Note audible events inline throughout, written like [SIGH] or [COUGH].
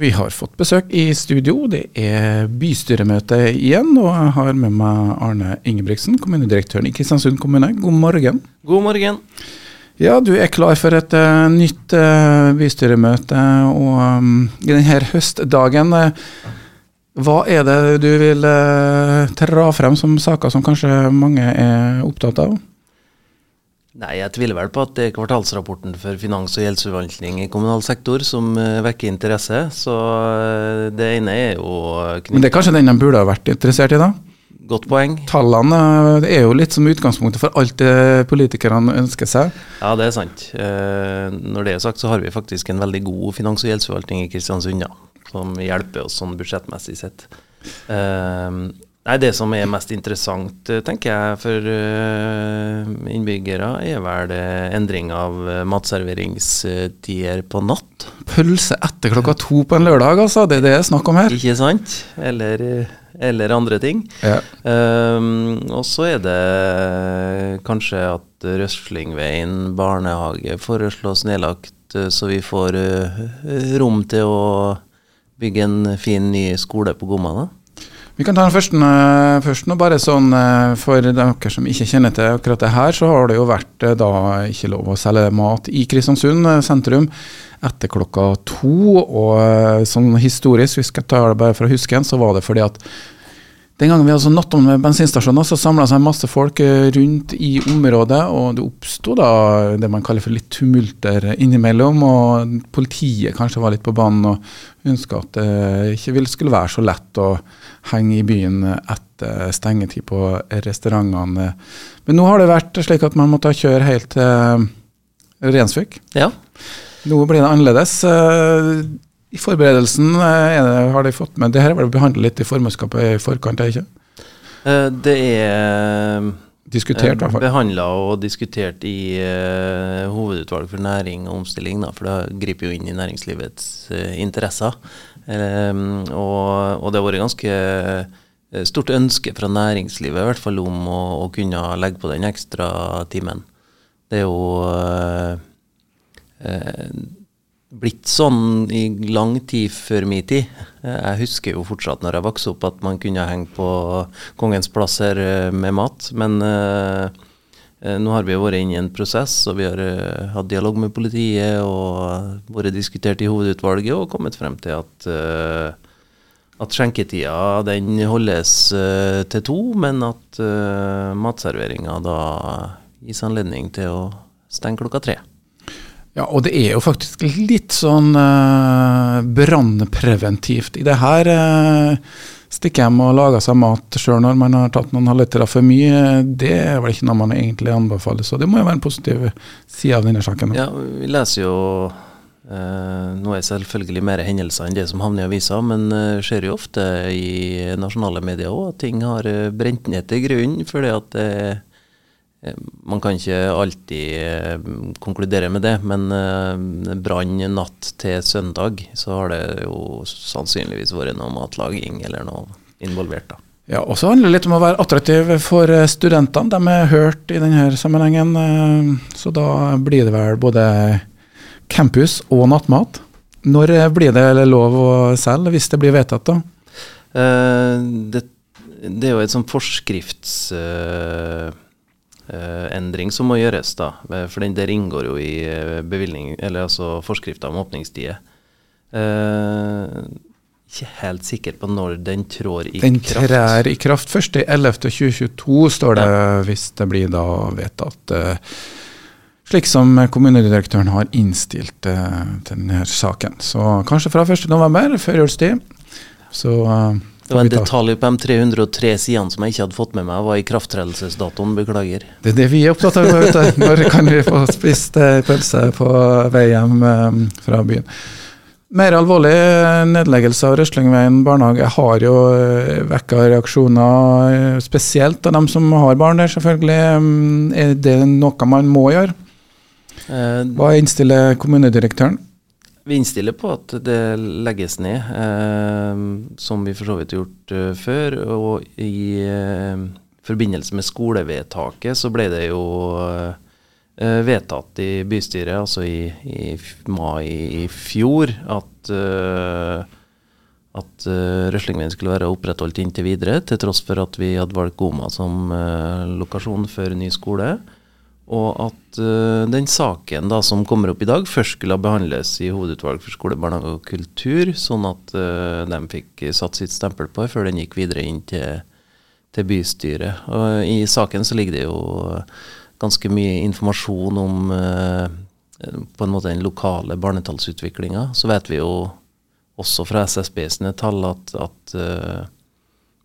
Vi har fått besøk i studio. Det er bystyremøte igjen. Og jeg har med meg Arne Ingebrigtsen, kommunedirektøren i Kristiansund kommune. God morgen. God morgen. Ja, du er klar for et uh, nytt uh, bystyremøte. Og um, i denne høstdagen, uh, hva er det du vil dra frem som saker som kanskje mange er opptatt av? Nei, Jeg tviler vel på at det er kvartalsrapporten for finans- og gjeldsforvaltning i kommunal sektor som uh, vekker interesse. Så uh, det ene er jo knyttet Men det er kanskje den de burde ha vært interessert i, da? Godt poeng. Tallene er jo litt som utgangspunktet for alt det politikerne ønsker seg. Ja, det er sant. Når det er sagt, så har vi faktisk en veldig god finans- og gjeldsforvaltning i Kristiansund, ja, som hjelper oss sånn budsjettmessig sett. Nei, Det som er mest interessant, eh, tenker jeg, for uh, innbyggere, er vel endring av matserveringstider på natt. Pølse etter klokka to på en lørdag, altså. Det er det det er snakk om her. Ikke sant? Eller, eller andre ting. Ja. Um, og så er det kanskje at Røslingveien barnehage foreslås nedlagt, så vi får rom til å bygge en fin ny skole på Gomma. da. Vi kan ta den første først. nå bare sånn eh, For dere som ikke kjenner til akkurat det her, så har det jo vært eh, da ikke lov å selge mat i Kristiansund eh, sentrum etter klokka to. Og sånn historisk, hvis jeg tar det bare fra husken, så var det fordi at den gangen vi hadde sånn natt om bensinstasjoner, så samla seg masse folk rundt i området, og det oppsto da det man kaller for litt tumulter innimellom. Og politiet kanskje var litt på banen og ønska at det ikke skulle være så lett å henge i byen etter stengetid på restaurantene. Men nå har det vært slik at man måtte kjøre helt til Rensvik. Ja. Nå blir det annerledes. Eh, I forberedelsen eh, det, har de fått med Det her var det behandlet litt i formannskapet i forkant, er det ikke? Eh, det er Diskutert, i hvert fall. Behandla og diskutert i uh, hovedutvalg for næring og omstilling, da, for det griper jo inn i næringslivets uh, interesser. Um, og, og, det har vært ganske uh, stort ønske fra næringslivet i hvert fall om å, å kunne legge på den ekstra timen. Det er jo blitt sånn i lang tid før min tid. Jeg husker jo fortsatt når jeg vokste opp at man kunne henge på Kongens plasser eh, med mat. Men uh, nå har vi vært inne i en prosess, og vi har uh, hatt dialog med politiet og vært diskutert i hovedutvalget og kommet frem til at, uh, at skjenketida den holdes til to, men at matserveringa da gis anledning til å stenge klokka tre. Ja, og det er jo faktisk litt sånn uh, brannpreventivt i det her. Uh, stikke hjem og lage seg mat sjøl når man har tatt noen halvlitere for mye, det er vel ikke noe man egentlig anbefaler. Så det må jo være en positiv side av denne saken. Ja, vi leser jo uh, Nå er selvfølgelig mer hendelser enn det som havner i avisa, men uh, ser jo ofte i nasjonale medier òg at ting har brent ned til grunnen fordi at det Eh, man kan ikke alltid eh, konkludere med det, men eh, brann natt til søndag, så har det jo sannsynligvis vært noe matlaging eller noe involvert. da. Ja, og så handler det litt om å være attraktiv for studentene. De er hørt i denne sammenhengen. Så da blir det vel både campus og nattmat. Når blir det lov å selge, hvis det blir vedtatt, da? det, det, er jo et sånn forskrifts endring som må gjøres, da. Eh, for den der inngår jo i uh, bevilgning, eller altså forskrifta om åpningstider. Uh, ikke helt sikker på når den trår i den kraft. Den trær i kraft først i 11.2022, står det, ja. hvis det blir da vedtatt. slik som kommunedirektøren har innstilt til denne saken. Så kanskje fra 1.11., før julstid. Så det var en detalj på de 303 sidene som jeg ikke hadde fått med meg, var ikrafttredelsesdatoen. Beklager. Det er det vi er opptatt av. [LAUGHS] Når kan vi få spist eh, pølse på vei hjem eh, fra byen? Mer alvorlig nedleggelse av Røslingveien barnehage har jo eh, vekka reaksjoner, spesielt av dem som har barn der, selvfølgelig. Er det noe man må gjøre? Hva innstiller kommunedirektøren? Vi innstiller på at det legges ned, eh, som vi for så vidt har gjort eh, før. Og i eh, forbindelse med skolevedtaket så ble det jo eh, vedtatt i bystyret, altså i, i mai i fjor, at uh, at uh, Røslingveien skulle være opprettholdt inntil videre, til tross for at vi hadde valgt Goma som uh, lokasjon for ny skole. Og at uh, den saken da som kommer opp i dag, først skulle behandles i Hovedutvalg for skole, barnehage og kultur, sånn at uh, de fikk satt sitt stempel på før den gikk videre inn til, til bystyret. Og I saken så ligger det jo ganske mye informasjon om uh, på en måte den lokale barnetallsutviklinga. Så vet vi jo også fra SSB sine tall at, at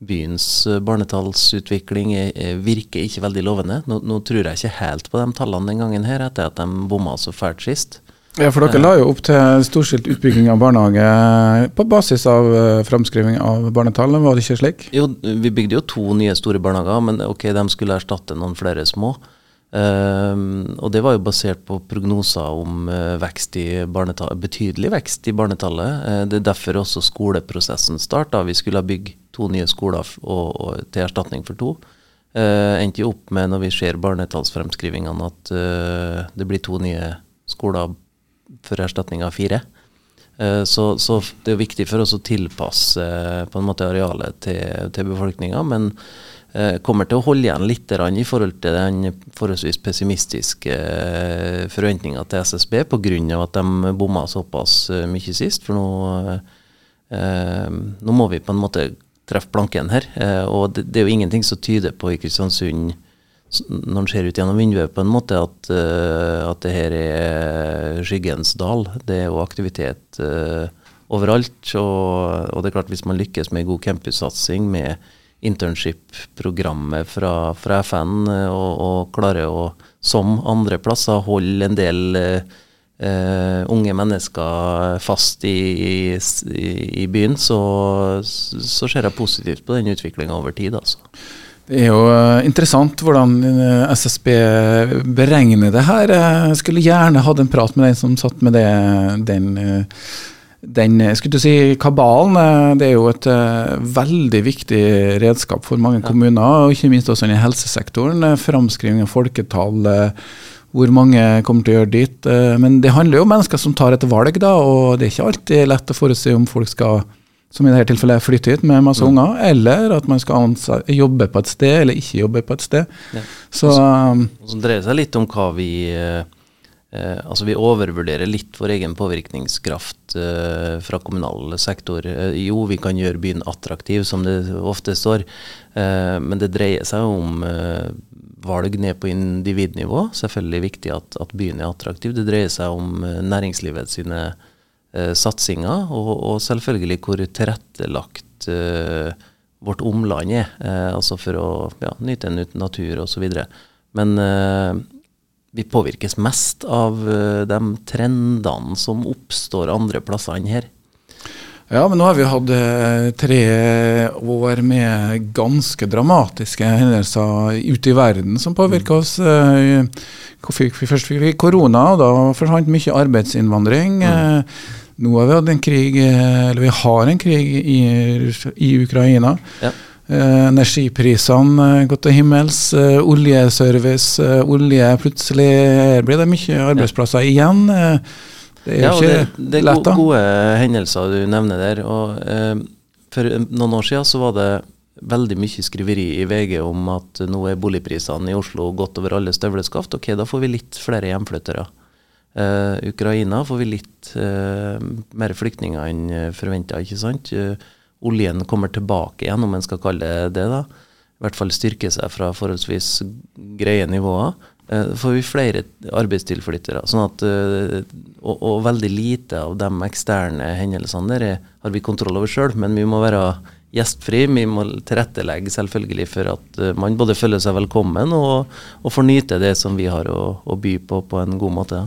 byens barnetallsutvikling er, er, virker ikke veldig lovende. Nå, nå, tror jeg ikke helt på de tallene den gangen her, etter at de bomma så fælt sist. Ja, for dere la jo opp til storstilt utbygging av barnehage på basis av uh, framskriving av barnetallet. var det ikke slik? Jo, vi bygde jo to nye store barnehager, men ok, de skulle erstatte noen flere små. Um, og det var jo basert på prognoser om uh, vekst betydelig vekst i barnetallet. Uh, det er derfor også skoleprosessen starta. Vi skulle bygd to nye skoler og, og, til erstatning for to. Uh, endte jo opp med, når vi ser barnetallsfremskrivingene, at det blir to nye skoler for erstatning av fire. Så, så, det er viktig for oss å tilpasse på en måte arealet til, til befolkninga. Men Eh, kommer til å holde igjen litt i forhold til den forholdsvis pessimistiske eh, forventninga til SSB pga. at de bomma såpass eh, mye sist. For nå, nå, må vi på en måte treffe planken her. Og det, det er jo ingenting som tyder på i Kristiansund når en ser ut gjennom vinduet, på en måte at, at det her er skyggens dal. Det er jo aktivitet overalt. Og, og, det er klart hvis man lykkes med god campussatsing, med internship-programmet fra, fra, FN eh, og, og klarer å, som andre plasser, holde en del eh, unge mennesker fast i, i, i byen, så, så, ser jeg positivt på den utviklinga over tid. altså. Det er jo eh, interessant hvordan eh, SSB beregner det her. Jeg skulle gjerne hatt en prat med den som satt med det, den den skulle du si, kabalen det er jo et uh, veldig viktig redskap for mange ja. kommuner, og ikke minst også i helsesektoren. Framskriving av folketall, uh, hvor mange kommer til å gjøre dit. Uh, men det handler jo om mennesker som tar et valg, da, og det er ikke alltid lett å forutse om folk skal som i dette tilfellet flytte hit med masse mm. unger, eller at man skal jobbe på et sted eller ikke jobbe på et sted. Ja. Så, um, så dreier det seg litt om hva vi Eh, altså Vi overvurderer litt vår egen påvirkningskraft eh, fra kommunal sektor. Eh, jo, vi kan gjøre byen attraktiv, som det ofte står, eh, men det dreier seg om eh, valg ned på individnivå. Selvfølgelig viktig at, at, byen er attraktiv. Det dreier seg om eh, næringslivet sine satsinger, og, og, selvfølgelig hvor tilrettelagt vårt omland er. altså for å ja, nyte en natur osv. Men vi påvirkes mest av uh, de trendene som oppstår andre plasser enn her. Ja, men nå har vi hatt uh, tre år med ganske dramatiske hendelser ute i verden som påvirker oss. Uh, først fikk vi korona, og da forsvant mye arbeidsinnvandring. Mm. Nå har vi hatt en krig, eller vi har en krig i, i Ukraina. Ja. Energiprisene gått til himmels. Oljeservice, olje Plutselig blir det mye arbeidsplasser igjen. Det er ja, ikke det, det er lett, da. Gode hendelser du nevner der. og For noen år siden så var det veldig mye skriveri i VG om at nå er boligprisene i Oslo gått over alle støvleskaft. Ok, da får vi litt flere hjemflyttere. Ukraina får vi litt mer flyktninger enn forventa, ikke sant. Uh, oljen kommer tilbake igjen, om en skal kalle det det. da, I hvert fall styrker seg fra forholdsvis greie nivåer. Eh, får vi flere arbeidstilflyttere. sånn at, eh, og, og, veldig lite av de eksterne hendelsene der er, har vi kontroll over sjøl, men vi må være gjestfri. Vi må tilrettelegge selvfølgelig for at uh, man både føler seg velkommen og, og får nyte det som vi har å, å by på, på en god måte.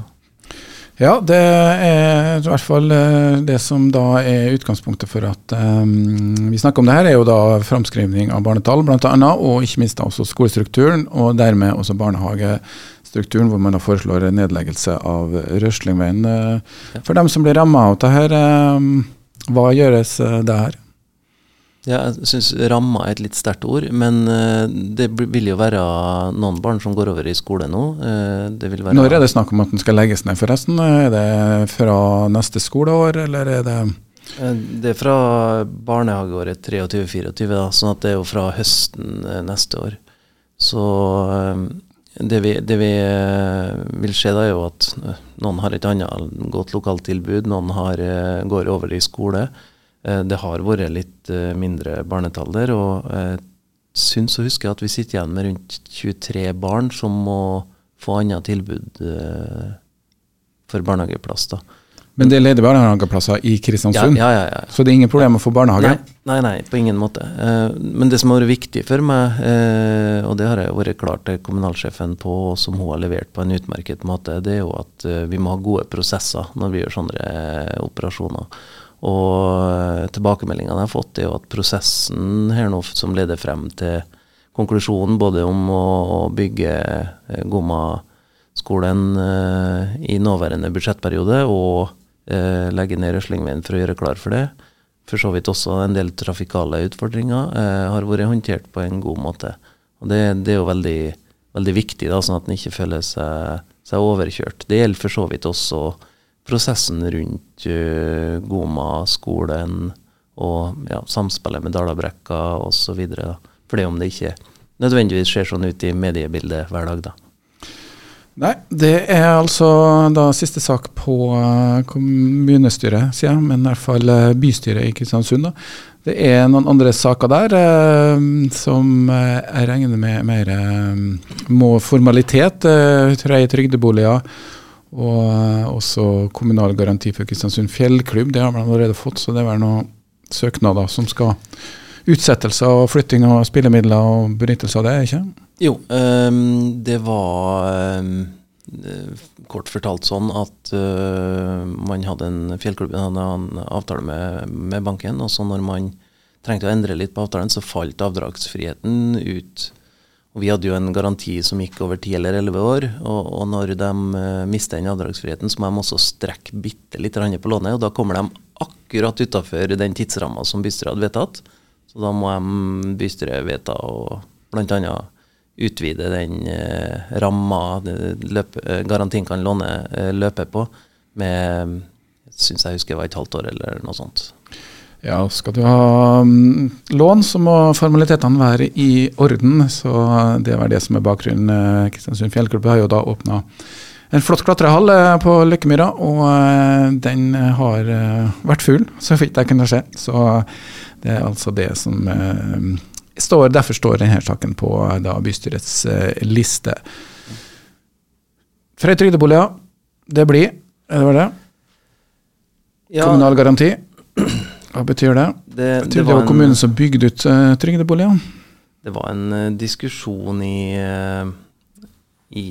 Ja, det er i hvert fall eh, det som da er utgangspunktet for at um, vi snakker om det her, er jo da framskrivning av barnetall bl.a., og ikke minst da også skolestrukturen, og dermed også barnehagestrukturen, hvor man da foreslår nedleggelse av Røslingveien. Ja. for dem som blir ramma av dette, um, hva gjøres der? Ja, jeg syns ramma er et litt sterkt ord, men uh, det vil jo være noen barn som går over i skole nå. Uh, Når er det snakk om at den skal legges ned, forresten? Er det fra neste skoleår, eller er det uh, Det er fra barnehageåret 23-24, sånn at det er jo fra høsten neste år. Så det vi, det vi, vil se da, er jo at noen har et annet godt lokalt tilbud, noen har, går over i skole. Eh, det har vært litt eh, mindre barnetall der, og jeg syns å huske at vi sitter igjen med rundt 23 barn som må få annet tilbud eh, for barnehageplass. da. Men det er ledige barnehageplasser i Kristiansund, ja, ja, ja, så det er ingen problem å få barnehage? Nei, nei, nei, på ingen måte. Men det som har vært viktig for meg, og det har jeg vært klar til kommunalsjefen på, og som hun har levert på en utmerket måte, det er jo at vi må ha gode prosesser når vi gjør sånne operasjoner. Og eh, tilbakemeldingene jeg har fått, er jo at prosessen her nå som leder frem til konklusjonen både om å, bygge eh, Gomma-skolen eh, i nåværende budsjettperiode og legge ned Røslingveien for å gjøre klar for det, for så vidt også en del trafikale utfordringer, har vært håndtert på en god måte. Og Det, det er jo veldig, veldig viktig, da, sånn at en ikke føler seg, seg overkjørt. Det gjelder for så vidt også prosessen rundt uh, Goma-skolen og ja, samspillet med Dalabrekka osv. For det om det ikke nødvendigvis ser sånn ut i mediebildet hver dag, da. Nei, det er altså da siste sak på uh, kommunestyret, sier jeg, men i hvert fall uh, bystyret i Kristiansund. da. Det er noen andre saker der eh, som jeg regner med mer må formalitet. i trygdeboliger og eh, også kommunal garanti for Kristiansund fjellklubb. Det har man allerede fått, så det er noen søknader som skal Utsettelse og flytting av spillemidler og benyttelse av det, ikke Jo, um, det var um, kort fortalt sånn at uh, man hadde en fjellklubb en avtale med, med, banken, og så når man trengte å endre litt på avtalen, så falt avdragsfriheten ut og vi hadde jo en garanti som gikk over ti eller elleve år. Og, og, når de uh, mister den avdragsfriheten, så må de også strekke bitte litt på lånet. Og da kommer de akkurat utafor den tidsramma som bystyret hadde vedtatt. Så da må de bystyret vedta å bl.a. utvide den eh, ramma uh, garantien kan låne uh, løpe på, med syns jeg husker det var et halvt år eller noe sånt. Ja, skal du ha um, lån, så må formalitetene være i orden. Så det var det som er bakgrunnen. Eh, Kristiansund Fjellklubb har jo da åpna en flott klatrehall eh, på Løkkemyra, og uh, den har vært full, så vidt jeg kunne se. Så det er altså det som står Derfor står denne saken på da, bystyrets liste. Frøy trygdeboliger, det blir, er det var det? Ja. Kommunal garanti. Hva betyr det? Det, betyr det, det var kommunen som bygde ut uh, trygdeboliger? Det var en uh, diskusjon i, uh, i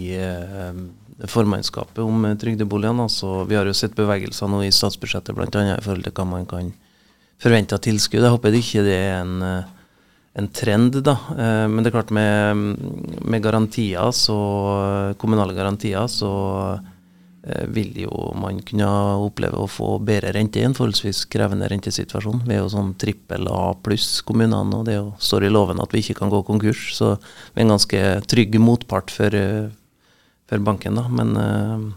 formannskapet om trygdeboligene. Altså, vi har jo sett bevegelser nå i statsbudsjettet bl.a. i forhold til hva man kan forvente av tilskudd. Jeg håper det ikke det er en, en trend, da. Men det er klart med, med garantier, så, kommunale garantier, så Eh, vil jo man kunne oppleve å få bedre rente i en forholdsvis krevende rentesituasjon. Vi er jo sånn trippel A pluss kommunene, og det står i loven at vi ikke kan gå konkurs. Så vi er en ganske trygg motpart for, eh, for banken, da. Men uh,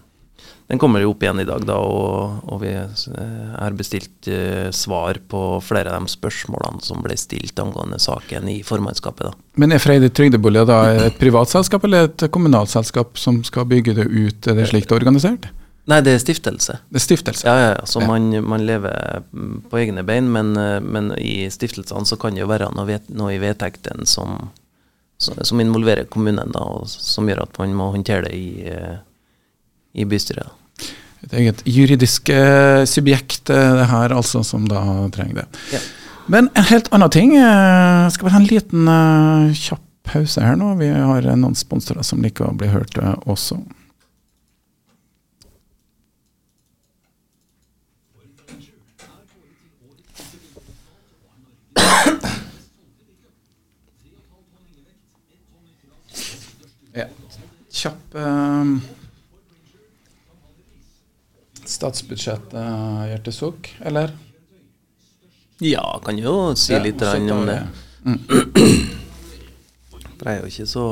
den kommer jo opp igjen i dag, da, og, og vi har bestilt uh, svar på flere av de spørsmålene som ble stilt angående saken i formannskapet. da. Men er Freide Trygdeboliger da et privatselskap eller et kommunalselskap som skal bygge det ut? Er det slik det er organisert? Nei, det er stiftelse. Det er stiftelse? Ja, ja, ja. Så ja. Man, man, lever på egne bein, men, men i stiftelsene så kan det jo være noe, vet, noe i vedtektene som, som, involverer kommunen, da, og som gjør at man må håndtere det i, i bystyret et eget juridisk eh, subjekt, eh, det her altså, som da trenger det. Ja. Men en helt annen ting. Eh, skal vi ha en liten uh, kjapp pause her nå? Vi har noen sponsorer som liker å bli hørt uh, også. Ja. Kjapp uh, statsbudsjettet hjertesukk, eller? Ja, kan jo si Ja, litt så om det. Mm. [CLEARS THROAT] For jeg er jo ikke så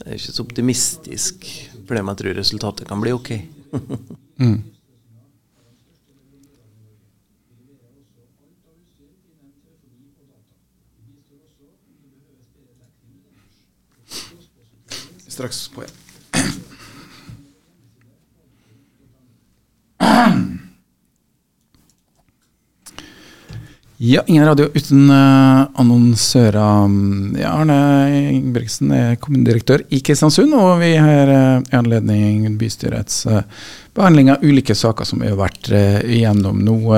Jeg er ikke så optimistisk for det, men jeg tror resultatet kan bli ok. [LAUGHS] Mm. Straks på igjen. Ja, ingen radio uten uh, annonsører. Ja, Arne Ingebrigtsen er kommunedirektør i Kristiansund, og vi har uh, i anledning bystyrets uh, behandling av ulike saker som vi har vært igjennom nå.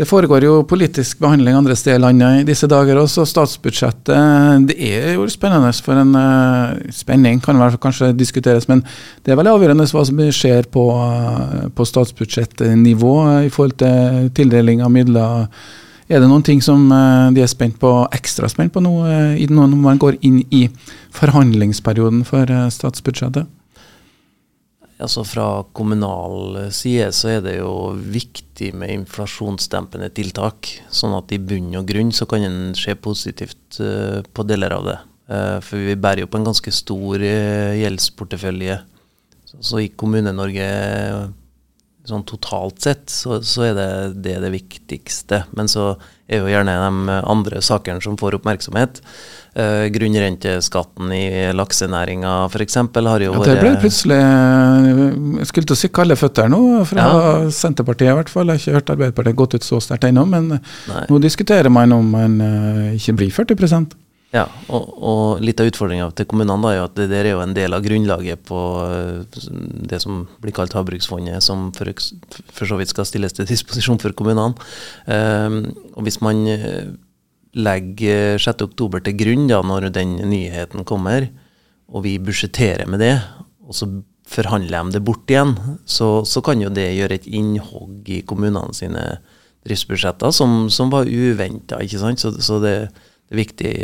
det foregår jo politisk behandling andre steder i landet i disse dager også. Statsbudsjettet det er jo spennende for en spenning, kan vel kanskje diskuteres. Men det er veldig avgjørende hva som skjer på, på statsbudsjettnivå i forhold til tildeling av midler. Er det noen ting som eh, de er spent på, ekstra spent på nå eh, når man går inn i forhandlingsperioden for eh, statsbudsjettet? Altså Fra kommunal side så er det jo viktig med inflasjonsdempende tiltak. Sånn at i bunn og grunn så kan en se positivt på deler av det. For vi bærer jo på en ganske stor gjeldsportefølje. Så i Kommune-Norge sånn totalt sett så, så er det, det det viktigste. Men så er jo gjerne de andre sakene som får oppmerksomhet. Eh, grunnrenteskatten i laksenæringa f.eks. har jo vært Ja, det ble plutselig eh, Jeg skulle til å si kalde føtter nå, fra Senterpartiet i hvert fall. Jeg har ikke hørt Arbeiderpartiet gått ut så sterkt ennå, men Nei. nå diskuterer man om man eh, ikke blir 40 Ja, og, og litt av utfordringa til kommunene er jo at det der er jo en del av grunnlaget på eh, det som blir kalt Havbruksfondet, som for, for så vidt skal stilles til disposisjon for kommunene. Um, og hvis man eh, legger 6.10 til grunn da, når den nyheten kommer, og vi budsjetterer med det, og så forhandler de det bort igjen, så, så kan jo det gjøre et innhogg i kommunene sine driftsbudsjetter som, som var uventa. Så, så det, det er viktig,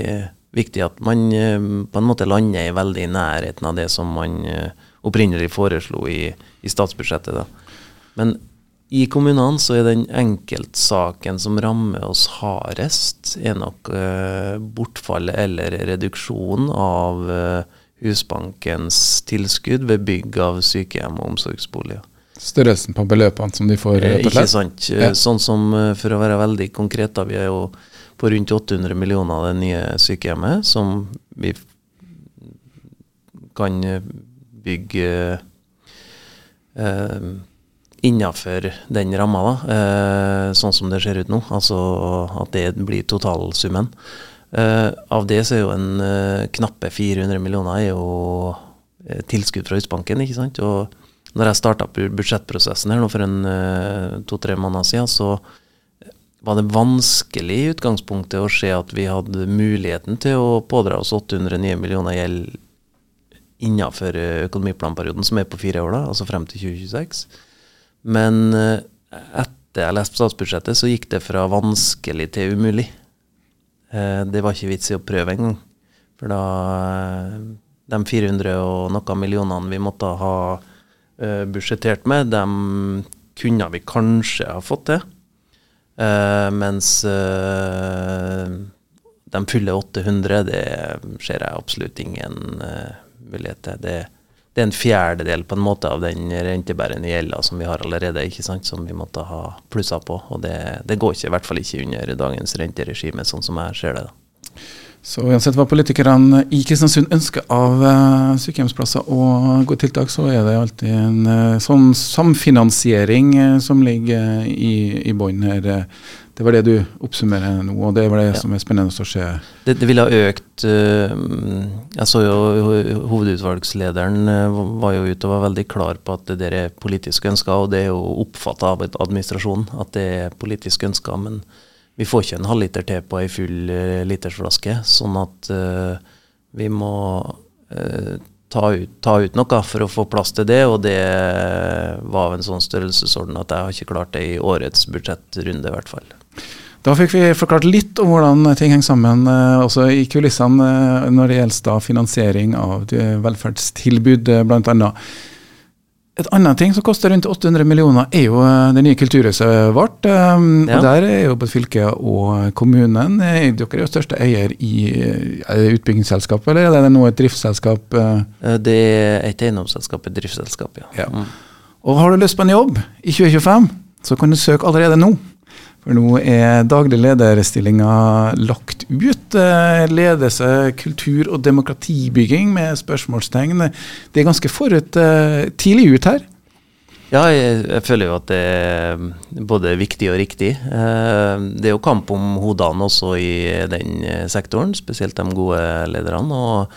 viktig at man eh, på en måte lander i veldig i nærheten av det som man eh, opprinnelig foreslo i, i statsbudsjettet. Da. Men i kommunene så er den enkeltsaken som rammer oss hardest, er nok eh, bortfallet eller reduksjon av eh, Husbankens tilskudd ved bygg av sykehjem og omsorgsboliger. Størrelsen på beløpene som de får, rett og Ikke sant. Ja. Sånn som, for å være veldig konkret, da, vi er jo på rundt 800 millioner av det nye sykehjemmet, som vi kan eh, bygge eh, innafor den ramma, eh, sånn som det ser ut nå. Altså at det blir totalsummen. Eh, av det så er jo en eh, knappe 400 millioner er jo eh, tilskudd fra Husbanken, ikke sant. Og når jeg starta budsjettprosessen her nå for en eh, to-tre måneder siden, så var det vanskelig i utgangspunktet å se at vi hadde muligheten til å pådra oss 800 nye millioner gjeld innenfor eh, økonomiplanperioden, som er på fire år, da, altså frem til 2026. Men eh, etter jeg leste statsbudsjettet, så gikk det fra vanskelig til umulig. Eh, Det var ikke vits i å prøve engang. For da De 400 og noe millionene vi måtte ha budsjettert med, dem kunne vi kanskje ha fått til. Eh, mens eh, de fyller 800, det ser jeg absolutt ingen eh, mulighet til. Det, det er en fjerdedel på en måte av den rentebærende gjelda som vi har allerede, ikke sant, som vi måtte ha plussa på. Og det, det går ikke, i hvert fall ikke under dagens renteregime, sånn som jeg ser det. da. Så uansett hva politikerne i Kristiansund ønsker av uh, sykehjemsplasser og gode tiltak, så er det alltid en uh, sånn samfinansiering uh, som ligger i, i bånn her. Det var det du oppsummerer nå, og det var det Ja. som er spennende å se. Det, det ville ha økt Jeg så jo hovedutvalgslederen var jo ute og var veldig klar på at det der er politisk ønska, og det er jo oppfatta av administrasjonen at det er politisk ønska. Men vi får ikke en halvliter til på ei full eh, litersflaske, sånn at uh, vi må uh, ta, ut, ta ut noe for å få plass til det, og det var av en sånn størrelsesorden at jeg har ikke klart det i årets budsjettrunde, i hvert fall. Da fikk vi forklart litt om hvordan ting henger sammen, eh, også i kulissene når det gjelder finansiering av velferdstilbud, blant annet. Et annet ting som koster rundt 800 millioner, er jo eh, det nye kulturhuset vårt. Um, Ja. Og Der er jo både fylket og kommunen. Eh, Dere er jo største eier i eh, er det utbyggingsselskap, eller er det nå et driftsselskap? Det er et eiendomsselskap, et driftsselskap, ja. Ja. Mm. Og har du lyst på en jobb i 2025, så kan du søke allerede nå. For nå er daglig lederstillinga lagt ut. Eh, Ledelse, kultur og demokratibygging med spørsmålstegn. Det er ganske forut eh, tidlig ut her. Ja, jeg, jeg føler jo at det er både viktig og riktig. Eh, Det er jo kamp om hodene også i den sektoren, spesielt de gode lederne. Og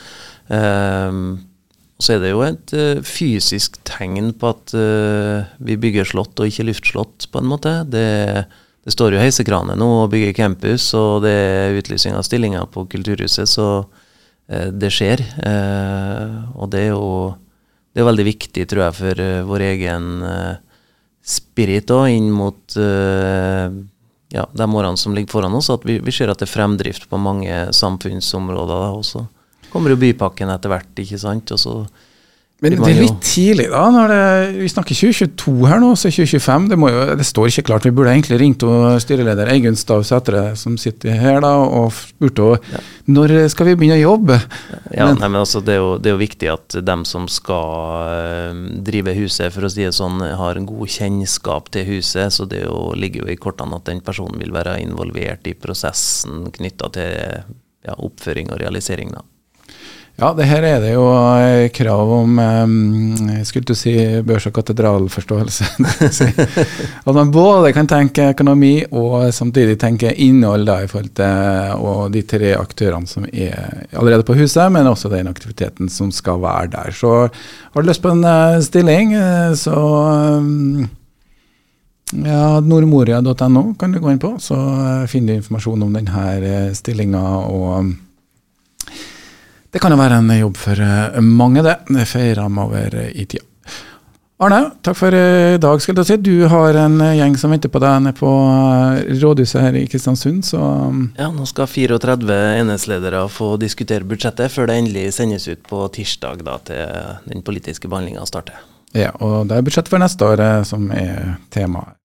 så er det jo et fysisk tegn på at vi bygger slott og ikke luftslott, på en måte. Det, det står jo heisekraner nå og bygger campus, og det er utlysing av stillinger på Kulturhuset, så eh, det skjer. Eh, og det er jo det er veldig viktig, tror jeg, for eh, vår egen spirit da, inn mot ja, de årene som ligger foran oss, at vi, vi ser at det er fremdrift på mange samfunnsområder. da også. kommer jo bypakken etter hvert, ikke sant. Og så Men det er litt tidlig, da. Det, vi snakker 2022 her nå, så 2025. Det, jo, det står ikke klart. Vi burde egentlig ringt og styreleder Eigunn Stav Sætre, som sitter her, da, og spurt henne når skal vi begynne å jobbe. Ja, Men- nei, men altså, det, er jo, det er jo viktig at dem som skal eh, drive huset, for å si det sånn, har en god kjennskap til huset. Så det jo, ligger jo i kortene at den personen vil være involvert i prosessen knytta til ja, oppføring og realisering. da. Ja, det her er det jo eh, krav om eh, skulle du si børs- og katedralforståelse. [LAUGHS] At man både kan tenke økonomi og samtidig tenke innhold da, i forhold til og de tre aktørene som er allerede på huset, men også den aktiviteten som skal være der. Så har du lyst på en eh, stilling, eh, så ja, nordmoria.no kan du gå inn på, så finner du informasjon om denne stillinga. og det kan jo være en jobb for eh, mange, det. Det over eh, i tida. Arne, takk for i dag. skal Du si. Du har en eh, gjeng som venter på deg nede på eh, rådhuset her i Kristiansund, så mm, Ja, Nå skal 34 enhetsledere få diskutere budsjettet før det endelig sendes ut på tirsdag da, til den politiske behandlinga starter. ja. Og det er budsjett for neste år eh, som er temaet.